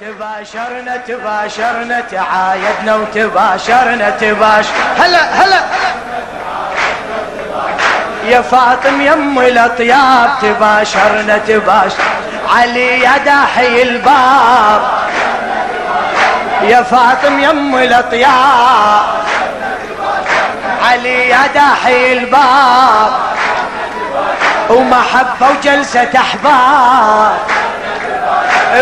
تباشرنا تباشرنا تعايدنا وتباشرنا تباش. هلا هلا! يا فاطم يم الأطياب تباشرنا تباش. علي يا داحي الباب. يا فاطم يم الأطياب. علي يا داحي الباب. ومحبة وجلسة أحباب.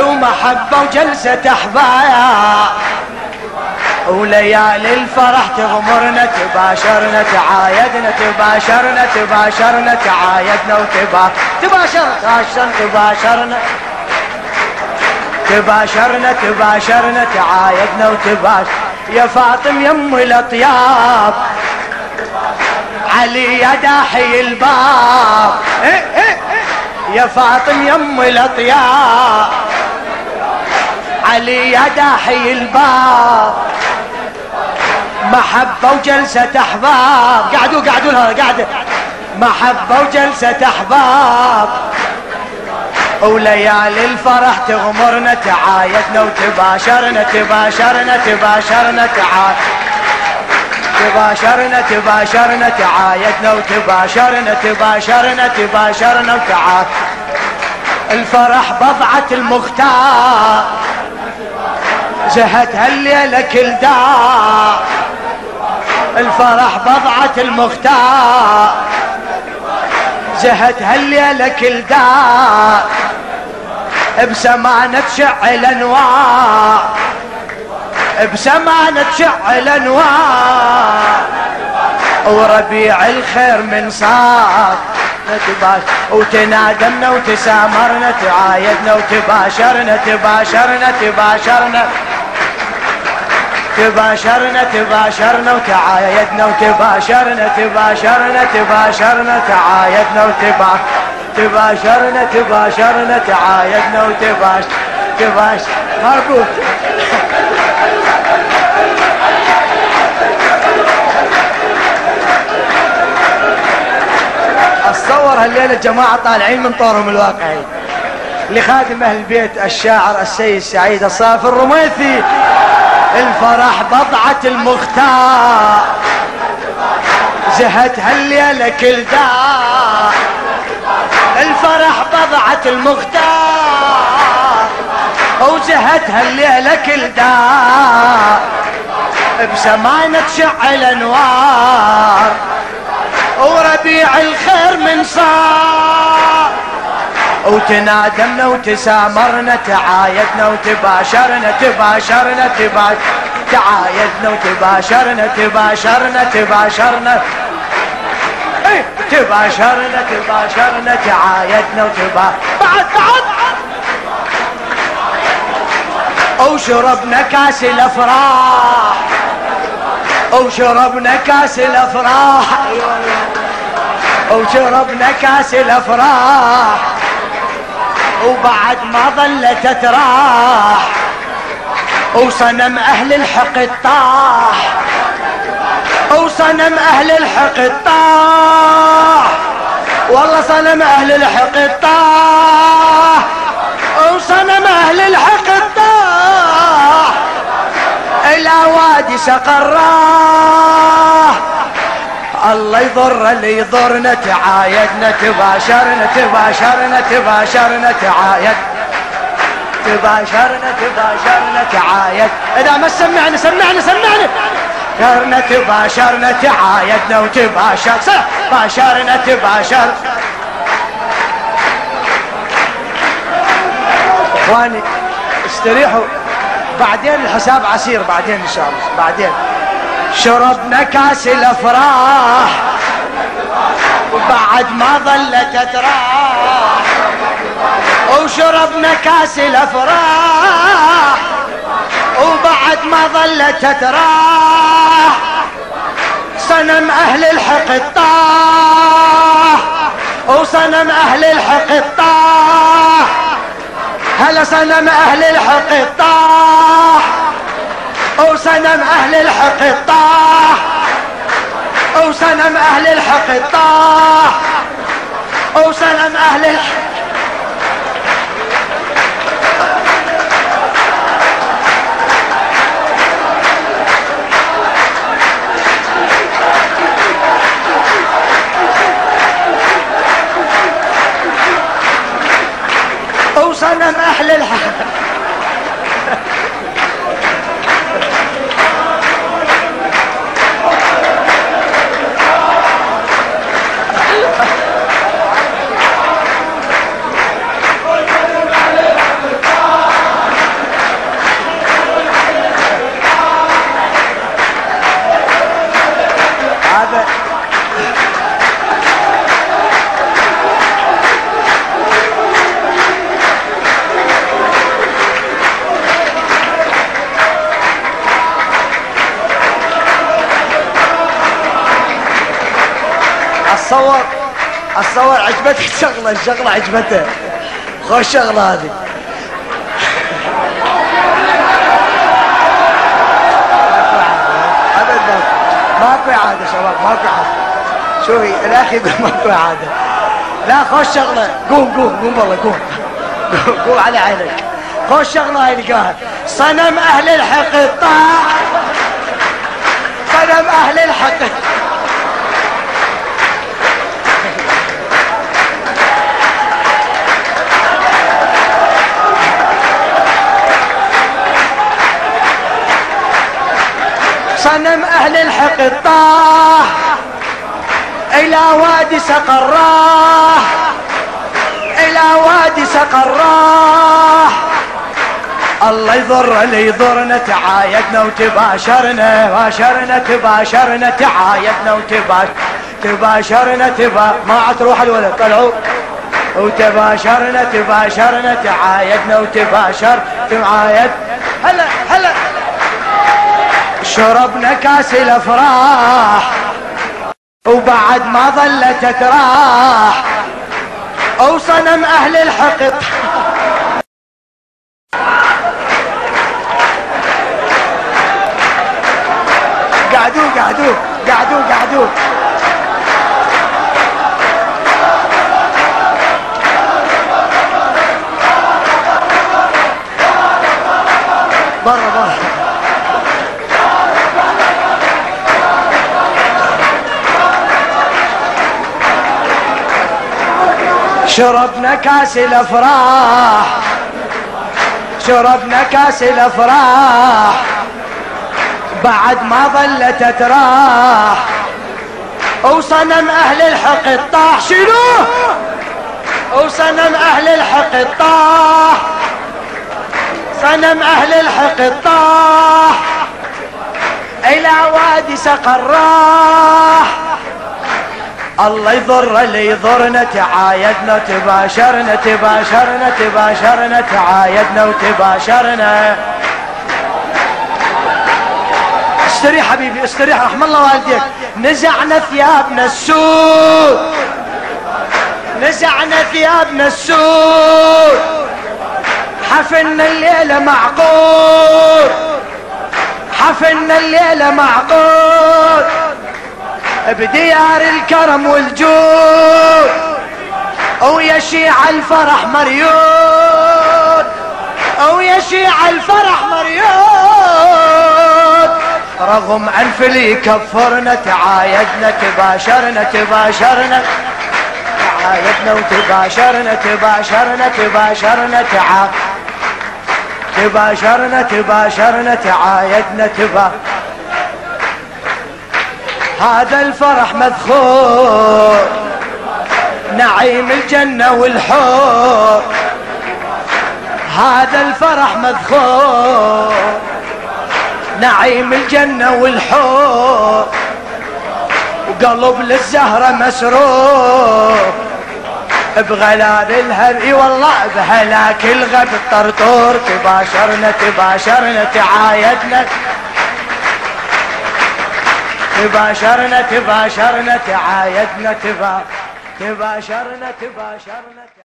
ومحبة وجلسة أحباب وليالي الفرح تغمرنا تباشرنا تعايدنا تباشرنا تباشرنا تعايدنا وتبا تباشر تباشر تباشرنا تباشرنا تباشرنا تعايدنا وتباشر يا فاطم يم الأطياب. علي يا داحي الباب. يا فاطم يم الأطياب. علي يا داحي الباب. محبة وجلسة أحباب. قعدوا قعدوا لها قعدة محبة وجلسة أحباب. وليالي الفرح تغمرنا تعايدنا وتباشرنا تباشرنا تباشرنا تعايدنا تباشرنا تباشرنا تعايدنا وتباشرنا تباشرنا تباشرنا وتعايدنا الفرح بضعة المختار. زهت هالليلة كل دار الفرح بضعة المختار. زهت هالليلة كل دار بسمانة تشعل انوار بسمانة تشعل انوار وربيع الخير من صار وتنادمنا وتسامرنا تعايدنا وتباشرنا تباشرنا تباشرنا. تباشرنا تباشرنا وتعايدنا وتباشرنا تباشرنا تباشرنا تعايدنا وتبا تباشرنا تباشرنا تعايدنا وتباش تباش مربوط أتصور هالليلة جماعة طالعين من طورهم الواقعي. لخادم أهل البيت الشاعر السيد سعيد الصافي الرميثي. الفرح بضعة المختار. زهت هالليلة كل دار. الفرح بضعة المختار. وزهت هالليلة كل دار. بسمانة تشعل انوار وربيع الخير من صار. وتنادمنا وتسامرنا تعايدنا وتباشرنا تباشرنا تباشرنا تعايدنا وتباشرنا تباشرنا تباشرنا. تباشرنا تباشرنا تعايدنا وتبا بعد بعد. وشربنا كاس الأفراح. وشربنا كاس الأفراح. وشربنا كاس الأفراح. وبعد ما ظلت تراح وصنم أهل الحق طاح وصنم أهل الحق طاح والله صنم أهل الحق طاح وصنم أهل الحق طاح إلى وادي سقراه الله يضر اللي يضرنا تعايدنا تباشرنا تباشرنا تباشرنا تعايد تباشرنا تباشرنا تعايد إذا ما سمعنا سمعنا سمعنا تباشرنا تباشرنا تعايدنا وتباشر. باشرنا تباشر إخواني استريحوا. بعدين الحساب عسير بعدين إن شاء الله. بعدين. شربنا كاس الأفراح. وبعد ما ظلت تراح وشربنا كاس الأفراح. وبعد ما ظلت تراح صنم أهل الحق الطاح. وصنم أهل الحق الطاح. هلا صنم أهل الحق الطاح. وصنم أهل الحق طاح وصنم أهل الحق طاح وصنم أهل الحق وصنم أهل الحق اتصور اتصور عجبتك؟ الشغله الشغله عجبته خوش شغلة هذه. ابد ماكو إعادة شباب ماكو إعادة. شوفي الأخ يقول ماكو إعادة. لا خوش شغلة. قوم قوم قوم والله قوم. قوم على عينك. خوش شغلة هاي لقاها صنم أهل الحقد طاح صنم أهل الحقد صنم أهل الحقد طاح إلى وادي سقراه إلى وادي سقراه الله يضر اللي يضرنا تعايدنا وتباشرنا باشرنا تباشرنا تعايدنا وتباشرنا تباشرنا تبا ما عاد تروح الولد طلعوا. وتباشرنا تباشرنا تعايدنا وتباشر تعايد. هلا هلا. شربنا كاس الأفراح وبعد ما ظلت تراح أو صنم أهل الحقد. قعدوا قعدوا قعدوا قعدوا. شربنا كاس الأفراح. شربنا كاس الأفراح. بعد ما ظلت تراح وصنم أهل الحقد طاح شنو؟ وصنم أهل الحقد طاح صنم أهل الحقد طاح إلى وادي سقراح. الله يضر اللي يضرنا تعايدنا تباشرنا تباشرنا تباشرنا تعايدنا وتباشرنا. استريح حبيبي استريح رحم الله والديك. نزعنا ثيابنا السود. نزعنا ثيابنا السود. حفلنا الليلة معقود. حفلنا الليلة معقود. بديار الكرم والجود ويشيع الفرح مريود ويشيع الفرح مريود. رغم انف اللي يكفرنا تعايدنا تباشرنا تباشرنا تعايدنا وتباشرنا تباشرنا تباشرنا تعا تباشرنا تباشرنا تعايدنا تبا هذا الفرح مذخور. نعيم الجنة والحور. هذا الفرح مذخور. نعيم الجنة والحور. قلب للزهرة مسرور. بغلال الهبي والله بهلاك الغب الطرطور تباشرنا تباشرنا تعايدنا. تباشرنا تباشرنا تعايدنا تبا تباشرنا تباشرنا